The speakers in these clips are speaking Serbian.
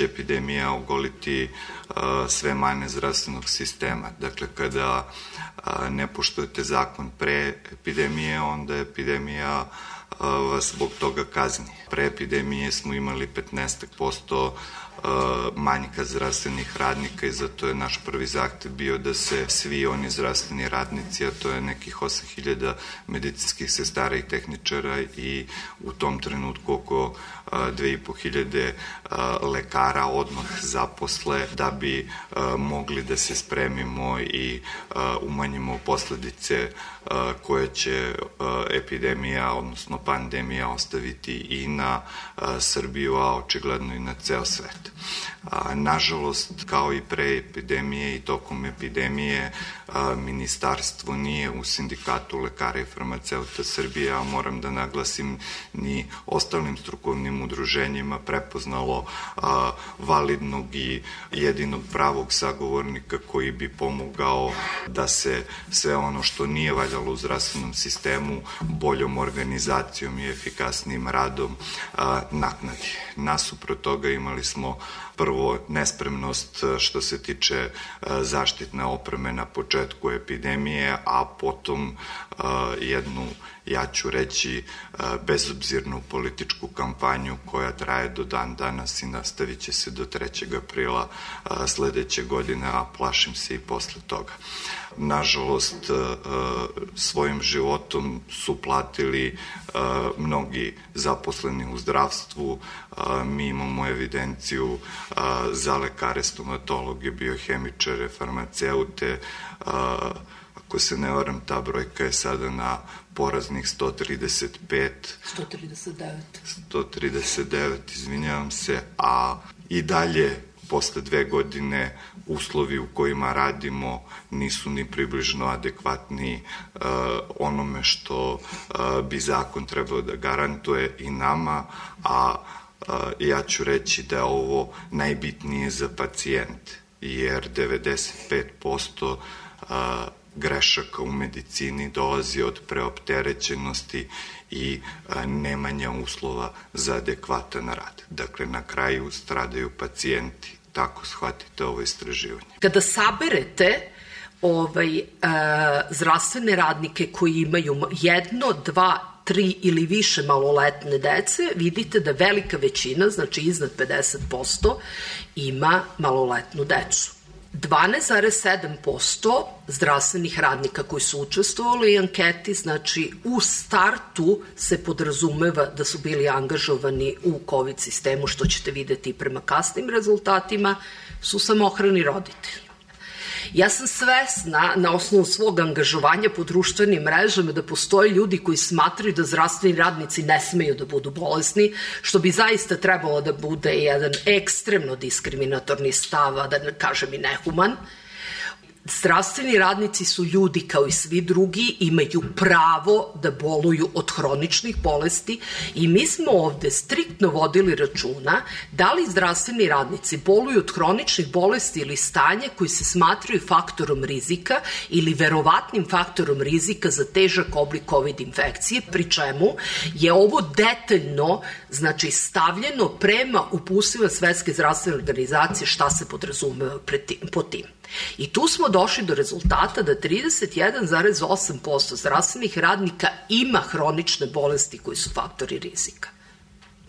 će epidemija ogoliti sve mane zdravstvenog sistema. Dakle, kada ne poštujete zakon pre epidemije, onda epidemija vas zbog toga kazni. Pre epidemije smo imali 15% manjka zdravstvenih radnika i zato je naš prvi zahtev bio da se svi oni zdravstveni radnici, a to je nekih 8000 medicinskih sestara i tehničara i u tom trenutku oko 2500 lekara odmah zaposle da bi mogli da se spremimo i umanjimo posledice koje će epidemija, odnosno pandemija ostaviti i na Srbiju, a očigledno i na ceo svet. Nažalost, kao i pre epidemije i tokom epidemije, ministarstvo nije u sindikatu lekara i farmaceuta Srbije, a moram da naglasim ni ostalim strukovnim udruženjima prepoznalo validnog i jedinog pravog sagovornika koji bi pomogao da se sve ono što nije valjalo u zdravstvenom sistemu boljom organizacijom i efikasnim radom naknadi. Nasuprot toga imali smo prvo nespremnost e, što se tiče e, zaštitne opreme na početku epidemije, a potom e, jednu, ja ću reći, bezobzirnu političku kampanju koja traje do dan danas i nastavit će se do 3. aprila sledeće godine, a plašim se i posle toga nažalost, e, e, svojim životom su platili e, mnogi zaposleni u zdravstvu. Mi imamo evidenciju za lekare, stomatologe, biohemičare, farmaceute. Ako se ne varam, ta brojka je sada na poraznih 135. 139. 139, izvinjavam se, a i dalje posle dve godine uslovi u kojima radimo nisu ni približno adekvatni uh, onome što uh, bi zakon trebao da garantuje i nama, a uh, ja ću reći da je ovo najbitnije za pacijente, jer 95% grešaka u medicini dolazi od preopterećenosti i nemanja uslova za adekvatan rad. Dakle, na kraju stradaju pacijenti tako shvatite ovo istraživanje. Kada saberete ovaj, e, zdravstvene radnike koji imaju jedno, dva, tri ili više maloletne dece, vidite da velika većina, znači iznad 50%, ima maloletnu decu. 12,7% zdravstvenih radnika koji su učestvovali u anketi, znači u startu se podrazumeva da su bili angažovani u COVID sistemu, što ćete videti prema kasnim rezultatima, su samohrani roditelji. Ja sam svesna na osnovu svog angažovanja po društvenim mrežama da postoje ljudi koji smatraju da zdravstveni radnici ne smeju da budu bolesni, što bi zaista trebalo da bude jedan ekstremno diskriminatorni stav, da ne kažem i nehuman. Zdravstveni radnici su ljudi kao i svi drugi, imaju pravo da boluju od hroničnih bolesti i mi smo ovde striktno vodili računa da li zdravstveni radnici boluju od hroničnih bolesti ili stanja koji se smatraju faktorom rizika ili verovatnim faktorom rizika za težak oblik COVID infekcije, pri čemu je ovo detaljno znači, stavljeno prema upusima Svetske zdravstvene organizacije šta se podrazumeva po tim. I tu smo došli do rezultata da 31,8% zdravstvenih radnika ima hronične bolesti koji su faktori rizika.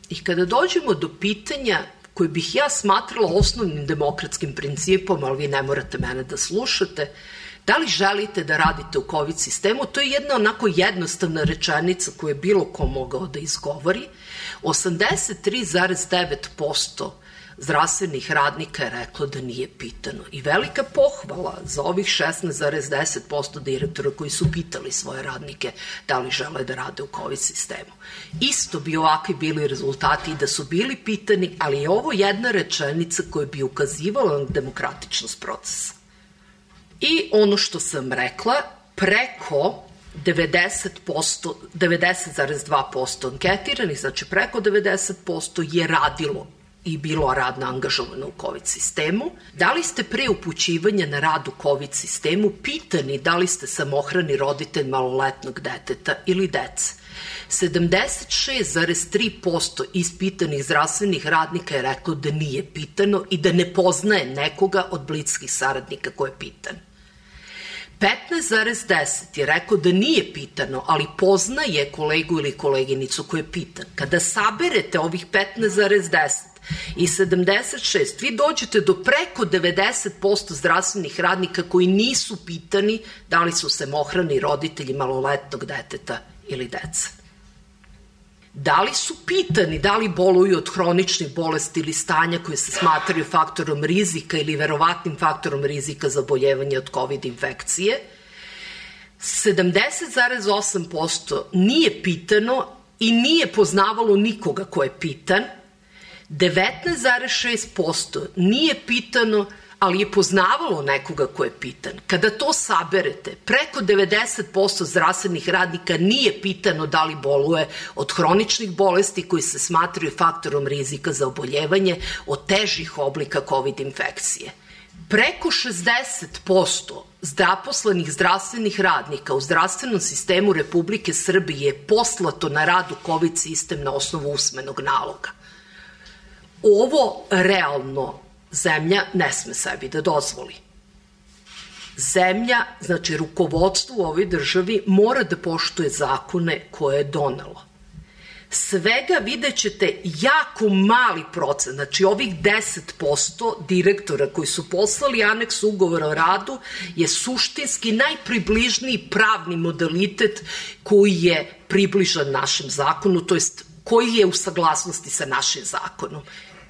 I kada dođemo do pitanja koje bih ja smatrala osnovnim demokratskim principom, ali vi ne morate mene da slušate, da li želite da radite u COVID sistemu? To je jedna onako jednostavna rečenica koju je bilo ko mogao da izgovori. 83,9% zdravstvenih radnika je reklo da nije pitano. I velika pohvala za ovih 16,10% direktora koji su pitali svoje radnike da li žele da rade u COVID sistemu. Isto bi ovakvi bili rezultati i da su bili pitani, ali je ovo jedna rečenica koja bi ukazivala na demokratičnost procesa. I ono što sam rekla, preko 90%, 90,2% anketiranih, znači preko 90% je radilo i bilo radno angažovano u COVID sistemu. Da li ste pre upućivanja na rad u COVID sistemu pitani da li ste samohrani roditelj maloletnog deteta ili dece? 76,3% ispitanih zdravstvenih radnika je reklo da nije pitano i da ne poznaje nekoga od blickih saradnika ko je pitan. 15,10 je rekao da nije pitano, ali poznaje kolegu ili koleginicu ko je pitan. Kada saberete ovih 15,10 i 76, vi dođete do preko 90% zdravstvenih radnika koji nisu pitani da li su se mohrani roditelji maloletnog deteta ili deca. Da li su pitani da li boluju od hroničnih bolesti ili stanja koje se smatraju faktorom rizika ili verovatnim faktorom rizika za oboljevanje od COVID infekcije? 70,8% nije pitano i nije poznavalo nikoga ko je pitan. 19,6% nije pitano ali je poznavalo nekoga ko je pitan. Kada to saberete, preko 90% zdravstvenih radnika nije pitano da li boluje od hroničnih bolesti koji se smatraju faktorom rizika za oboljevanje od težih oblika COVID infekcije. Preko 60% zaposlenih zdravstvenih radnika u zdravstvenom sistemu Republike Srbije je poslato na rad u COVID sistem na osnovu usmenog naloga. Ovo realno zemlja ne sme sebi da dozvoli. Zemlja, znači rukovodstvo u ovoj državi mora da poštuje zakone koje je donelo. Svega vidjet ćete jako mali procent, znači ovih 10% direktora koji su poslali aneks ugovora o radu je suštinski najpribližniji pravni modalitet koji je približan našem zakonu, to jest koji je u saglasnosti sa našim zakonom.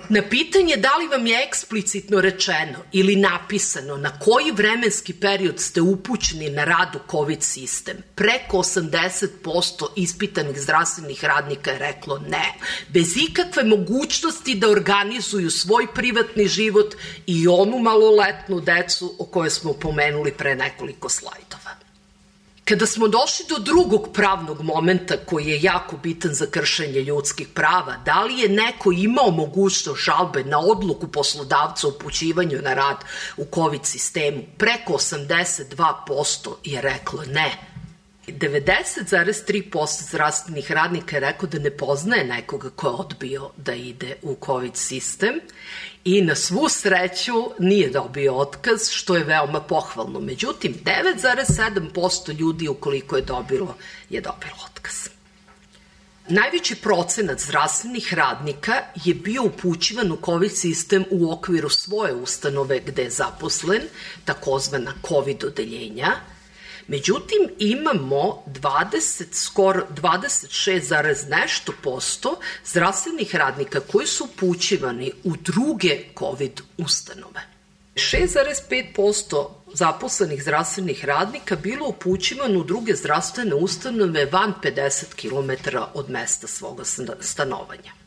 Na pitanje da li vam je eksplicitno rečeno ili napisano na koji vremenski period ste upućeni na rad u COVID sistem, preko 80% ispitanih zdravstvenih radnika je reklo ne, bez ikakve mogućnosti da organizuju svoj privatni život i onu maloletnu decu o kojoj smo pomenuli pre nekoliko slajdova. Kada smo došli do drugog pravnog momenta koji je jako bitan za kršenje ljudskih prava, da li je neko imao mogućnost žalbe na odluku poslodavca o upućivanju na rad u COVID sistemu, preko 82% je reklo ne. 90,3% zdravstvenih radnika je rekao da ne poznaje nekoga ko je odbio da ide u COVID sistem i na svu sreću nije dobio otkaz, što je veoma pohvalno. Međutim, 9,7% ljudi ukoliko je dobilo, je dobilo otkaz. Najveći procenat zdravstvenih radnika je bio upućivan u COVID sistem u okviru svoje ustanove gde je zaposlen, takozvana COVID odeljenja, Međutim, imamo 20, skoro 26, nešto posto zdravstvenih radnika koji su upućivani u druge COVID ustanove. 6,5% zaposlenih zdravstvenih radnika bilo upućivano u druge zdravstvene ustanove van 50 km od mesta svoga stanovanja.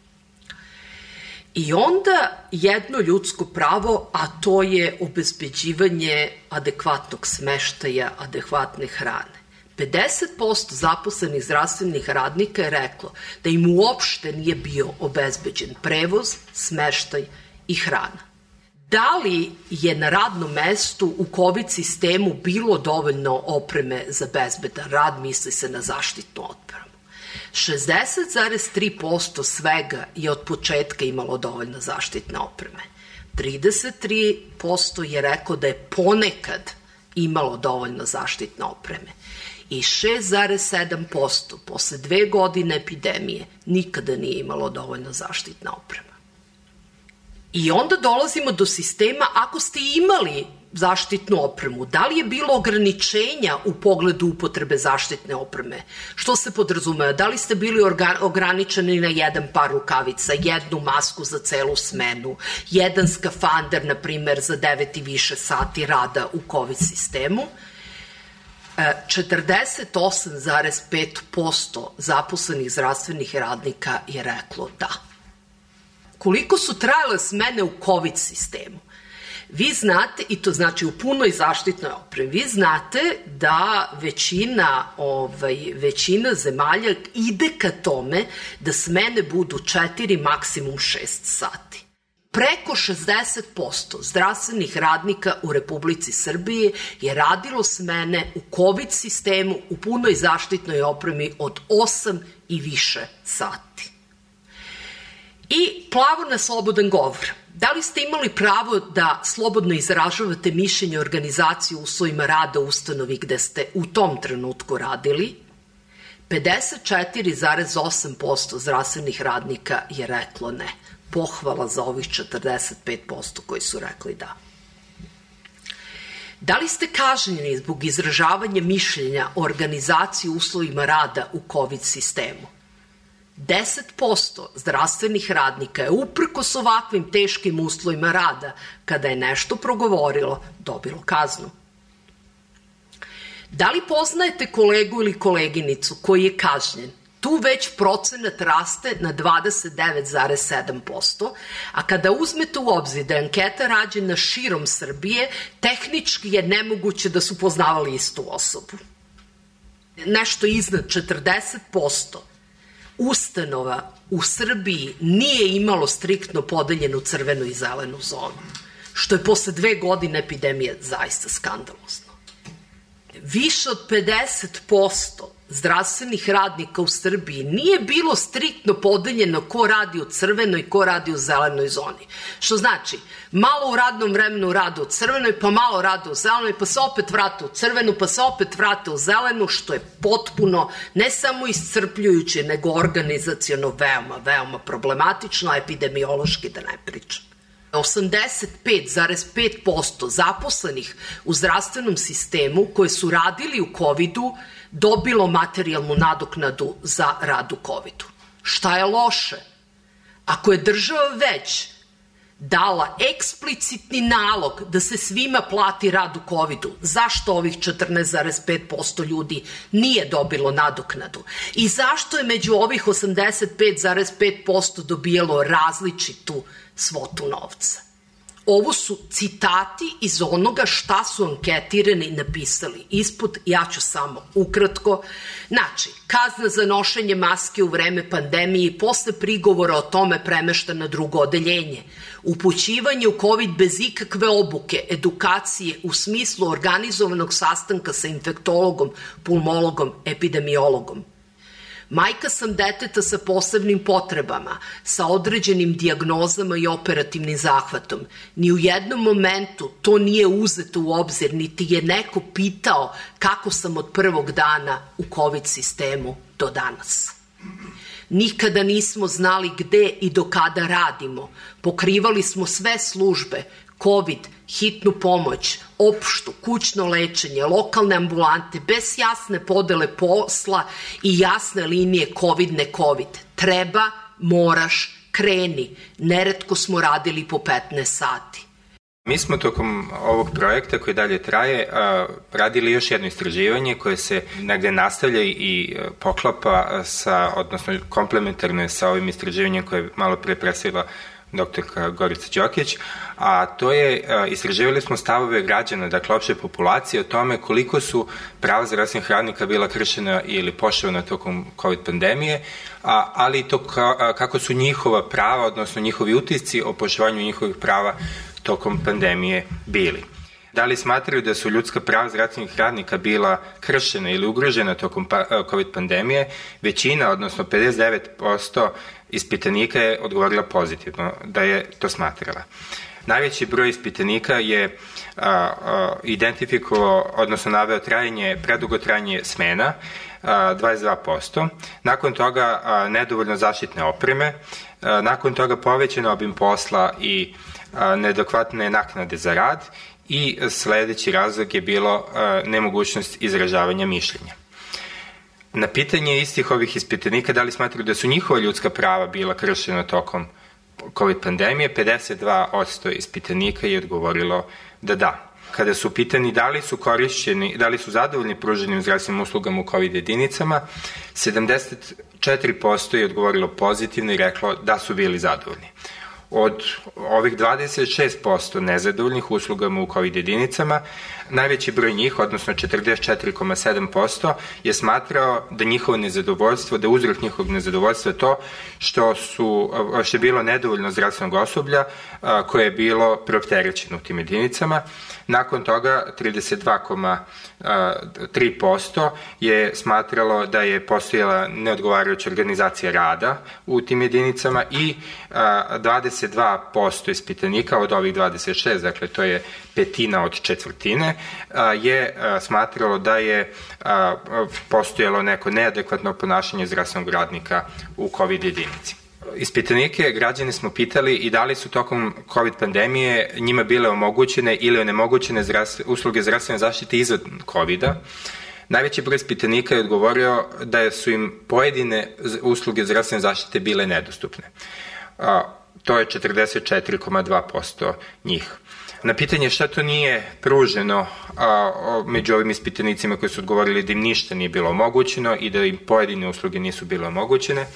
I onda jedno ljudsko pravo, a to je obezbeđivanje adekvatnog smeštaja, adekvatne hrane. 50% zaposlenih zdravstvenih radnika je reklo da im uopšte nije bio obezbeđen prevoz, smeštaj i hrana. Da li je na radnom mestu u COVID sistemu bilo dovoljno opreme za bezbedan rad, misli se na zaštitnu odbranu? 60,3% svega je od početka imalo dovoljno zaštitne opreme. 33% je rekao da je ponekad imalo dovoljno zaštitne opreme. I 6,7% posle dve godine epidemije nikada nije imalo dovoljno zaštitne opreme. I onda dolazimo do sistema, ako ste imali zaštitnu opremu? Da li je bilo ograničenja u pogledu upotrebe zaštitne opreme? Što se podrazumeva? Da li ste bili ograničeni na jedan par rukavica, jednu masku za celu smenu, jedan skafander, na primer, za 9 i više sati rada u COVID sistemu? 48,5% e, zaposlenih zdravstvenih radnika je reklo da. Koliko su trajale smene u COVID sistemu? Vi znate, i to znači u punoj zaštitnoj opremi, vi znate da većina, ovaj, većina zemalja ide ka tome da smene budu 4, maksimum 6 sati. Preko 60% zdravstvenih radnika u Republici Srbije je radilo smene u COVID sistemu u punoj zaštitnoj opremi od 8 i više sati. I plavo na slobodan govor. Da li ste imali pravo da slobodno izražavate mišljenje organizacije u uslovima rada u ustanovi gde ste u tom trenutku radili? 54,8% zdravstvenih radnika je reklo ne. Pohvala za ovih 45% koji su rekli da. Da li ste kažnjeni zbog izražavanja mišljenja o organizaciji uslovima rada u COVID sistemu? 10% zdravstvenih radnika je uprkos ovakvim teškim uslovima rada, kada je nešto progovorilo, dobilo kaznu. Da li poznajete kolegu ili koleginicu koji je kažnjen? Tu već procenat raste na 29,7%, a kada uzmete u obzir da je anketa rađena širom Srbije, tehnički je nemoguće da su poznavali istu osobu. Nešto iznad 40% ustanova u Srbiji nije imalo striktno podeljenu crvenu i zelenu zonu, što je posle dve godine epidemije zaista skandalozno. Više od 50% zdravstvenih radnika u Srbiji nije bilo striktno podeljeno ko radi u crvenoj, ko radi u zelenoj zoni. Što znači, malo u radnom vremenu rade u crvenoj, pa malo rade u zelenoj, pa se opet vrate u crvenu, pa se opet vrate u zelenu, što je potpuno ne samo iscrpljujuće, nego organizacijono veoma, veoma problematično, a epidemiološki da ne pričam. 85,5% zaposlenih u zdravstvenom sistemu koje su radili u COVID-u dobilo materijalnu nadoknadu za rad u COVID-u. Šta je loše? Ako je država već dala eksplicitni nalog da se svima plati rad u COVID-u, zašto ovih 14,5% ljudi nije dobilo nadoknadu? I zašto je među ovih 85,5% dobijalo različitu svotu novca? Ovo su citati iz onoga šta su anketirani napisali ispod, ja ću samo ukratko. Znači, kazna za nošenje maske u vreme pandemije i posle prigovora o tome premešta na drugo odeljenje. Upućivanje u COVID bez ikakve obuke, edukacije u smislu organizovanog sastanka sa infektologom, pulmologom, epidemiologom. Majka sam deteta sa posebnim potrebama, sa određenim dijagnozama i operativnim zahvatom. Ni u jednom momentu to nije uzeto u obzir, niti je neko pitao kako sam od prvog dana u COVID sistemu do danas. Nikada nismo znali gde i do kada radimo. Pokrivali smo sve službe, COVID, hitnu pomoć, opštu, kućno lečenje, lokalne ambulante, bez jasne podele posla i jasne linije COVID ne COVID. Treba, moraš, kreni. Neretko smo radili po 15 sati. Mi smo tokom ovog projekta koji dalje traje radili još jedno istraživanje koje se negde nastavlja i poklapa sa, odnosno komplementarno je sa ovim istraživanjem koje je malo pre presila doktorka Gorica Đokić, a to je, istraživali smo stavove građana, dakle opšte populacije o tome koliko su prava zdravstvenih radnika bila kršena ili poštovana tokom COVID pandemije, a, ali i to ka, kako su njihova prava, odnosno njihovi utisci o poštovanju njihovih prava tokom pandemije bili. Da li smatraju da su ljudska prava zdravstvenih radnika bila kršena ili ugrožena tokom pa, COVID pandemije? Većina, odnosno 59% ispitanika je odgovorila pozitivno da je to smatrala. Najveći broj ispitanika je a, a, identifikovao, odnosno naveo trajanje, predugo trajanje smena, a, 22%. Nakon toga a, nedovoljno zaštitne opreme, a, nakon toga povećan obim posla i a, nedokvatne naknade za rad i sledeći razlog je bilo a, nemogućnost izražavanja mišljenja. Na pitanje istih ovih ispitanika da li smatruju da su njihova ljudska prava bila kršena tokom COVID pandemije, 52% ispitanika je odgovorilo da da. Kada su pitani da li su korišćeni, da li su zadovoljni pruženim zdravstvenim uslugama u COVID jedinicama, 74% je odgovorilo pozitivno i reklo da su bili zadovoljni. Od ovih 26% nezadovoljnih uslugama u COVID jedinicama, najveći broj njih, odnosno 44,7%, je smatrao da njihovo nezadovoljstvo, da uzrok njihovog nezadovoljstva to što, su, što je bilo nedovoljno zdravstvenog osoblja koje je bilo preopterećeno u tim jedinicama. Nakon toga 32,3% je smatralo da je postojala neodgovarajuća organizacija rada u tim jedinicama i 22% ispitanika od ovih 26, dakle to je petina od četvrtine, je smatralo da je postojalo neko neadekvatno ponašanje zdravstvenog radnika u COVID jedinici ispitanike građane smo pitali i da li su tokom COVID pandemije njima bile omogućene ili onemogućene usluge zdravstvene zaštite izvan COVID-a. Najveći broj ispitanika je odgovorio da su im pojedine usluge zdravstvene zaštite bile nedostupne. To je 44,2% njih. Na pitanje šta to nije pruženo a, među ovim ispitanicima koji su odgovorili da im ništa nije bilo omogućeno i da im pojedine usluge nisu bile omogućene,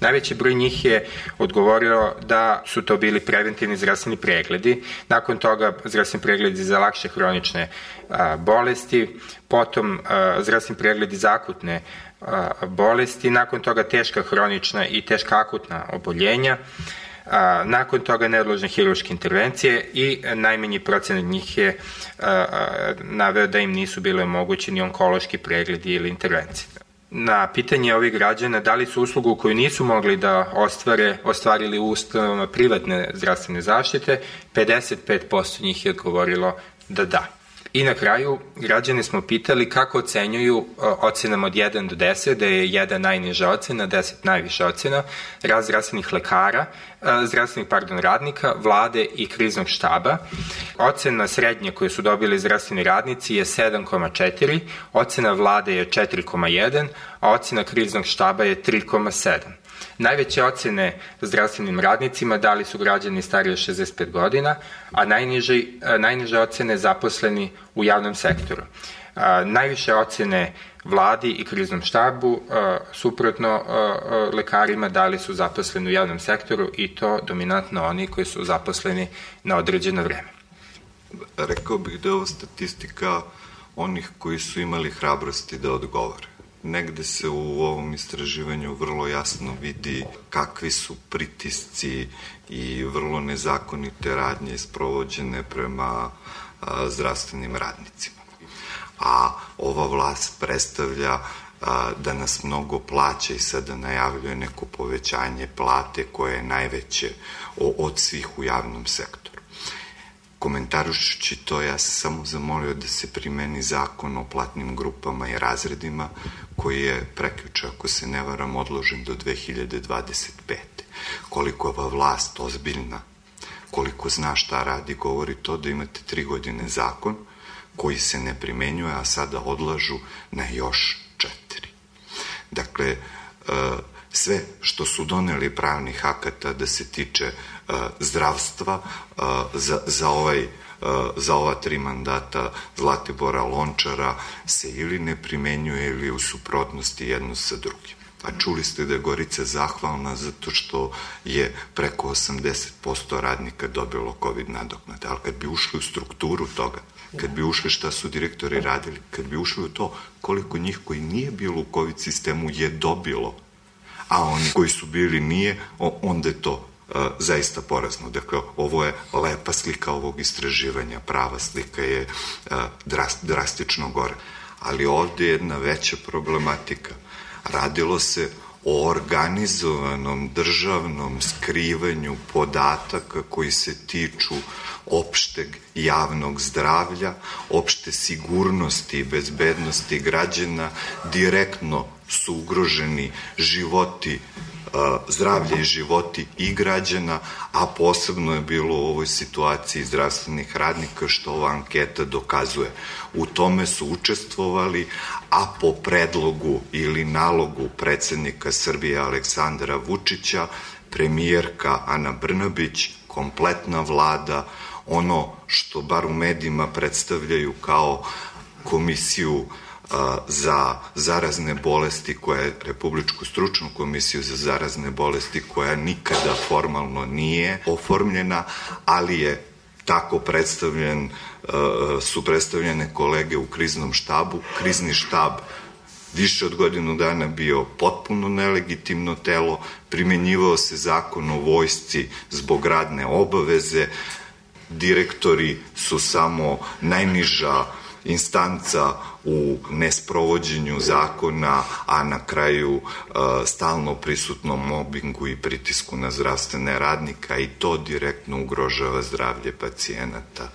najveći broj njih je odgovorio da su to bili preventivni zdravstveni pregledi, nakon toga zdravstveni pregledi za lakše hronične a, bolesti, potom a, zdravstveni pregledi za akutne a, bolesti, nakon toga teška hronična i teška akutna oboljenja, A, nakon toga neodložne hiruške intervencije i najmanji procenat njih je a, a, naveo da im nisu bile omogućeni onkološki pregledi ili intervencije. Na pitanje ovih građana da li su uslugu koju nisu mogli da ostvare, ostvarili u ustanovama privatne zdravstvene zaštite, 55% njih je odgovorilo da da. I na kraju, građane smo pitali kako ocenjuju ocenama od 1 do 10, da je 1 najniža ocena, 10 najviša ocena, raz zdravstvenih lekara, zdravstvenih, pardon, radnika, vlade i kriznog štaba. Ocena srednje koje su dobili zdravstveni radnici je 7,4, ocena vlade je 4,1, a ocena kriznog štaba je 3,7. Najveće ocene zdravstvenim radnicima dali su građani stariji od 65 godina, a najniže, najniže ocene zaposleni u javnom sektoru. Najviše ocene vladi i kriznom štabu, suprotno lekarima dali su zaposleni u javnom sektoru i to dominantno oni koji su zaposleni na određeno vreme. Rekao bih da je ovo statistika onih koji su imali hrabrosti da odgovore negde se u ovom istraživanju vrlo jasno vidi kakvi su pritisci i vrlo nezakonite radnje sprovođene prema zdravstvenim radnicima. A ova vlast predstavlja da nas mnogo plaća i sada najavljuje neko povećanje plate koje je najveće od svih u javnom sektoru komentarušući to, ja sam samo zamolio da se primeni zakon o platnim grupama i razredima, koji je prekjuče, ako se ne varam, odložen do 2025. Koliko je ova vlast ozbiljna, koliko zna šta radi, govori to da imate tri godine zakon koji se ne primenjuje, a sada odlažu na još četiri. Dakle, sve što su doneli pravnih akata da se tiče zdravstva za, za ovaj za ova tri mandata Zlatibora Lončara se ili ne primenjuje ili u suprotnosti jedno sa drugim. A čuli ste da je Gorica zahvalna zato što je preko 80% radnika dobilo COVID nadoknade. Ali kad bi ušli u strukturu toga, kad bi ušli šta su direktori radili, kad bi ušli u to koliko njih koji nije bilo u COVID sistemu je dobilo, a oni koji su bili nije, onda je to zaista porazno. Dakle, ovo je lepa slika ovog istraživanja, prava slika je drast, drastično gore. Ali ovde je jedna veća problematika. Radilo se o organizovanom državnom skrivanju podataka koji se tiču opšteg javnog zdravlja, opšte sigurnosti i bezbednosti građana, direktno su ugroženi životi zdravlje i životi i građana, a posebno je bilo u ovoj situaciji zdravstvenih radnika, što ova anketa dokazuje. U tome su učestvovali, a po predlogu ili nalogu predsednika Srbije Aleksandra Vučića, premijerka Ana Brnabić, kompletna vlada, ono što bar u medijima predstavljaju kao komisiju za zarazne bolesti koja je Republičku stručnu komisiju za zarazne bolesti koja nikada formalno nije oformljena, ali je tako predstavljen, su predstavljene kolege u kriznom štabu. Krizni štab više od godinu dana bio potpuno nelegitimno telo, primenjivao se zakon o vojsci zbog radne obaveze, direktori su samo najniža instanca u nesprovođenju zakona, a na kraju uh, stalno prisutnom mobingu i pritisku na zdravstvene radnika i to direktno ugrožava zdravlje pacijenata.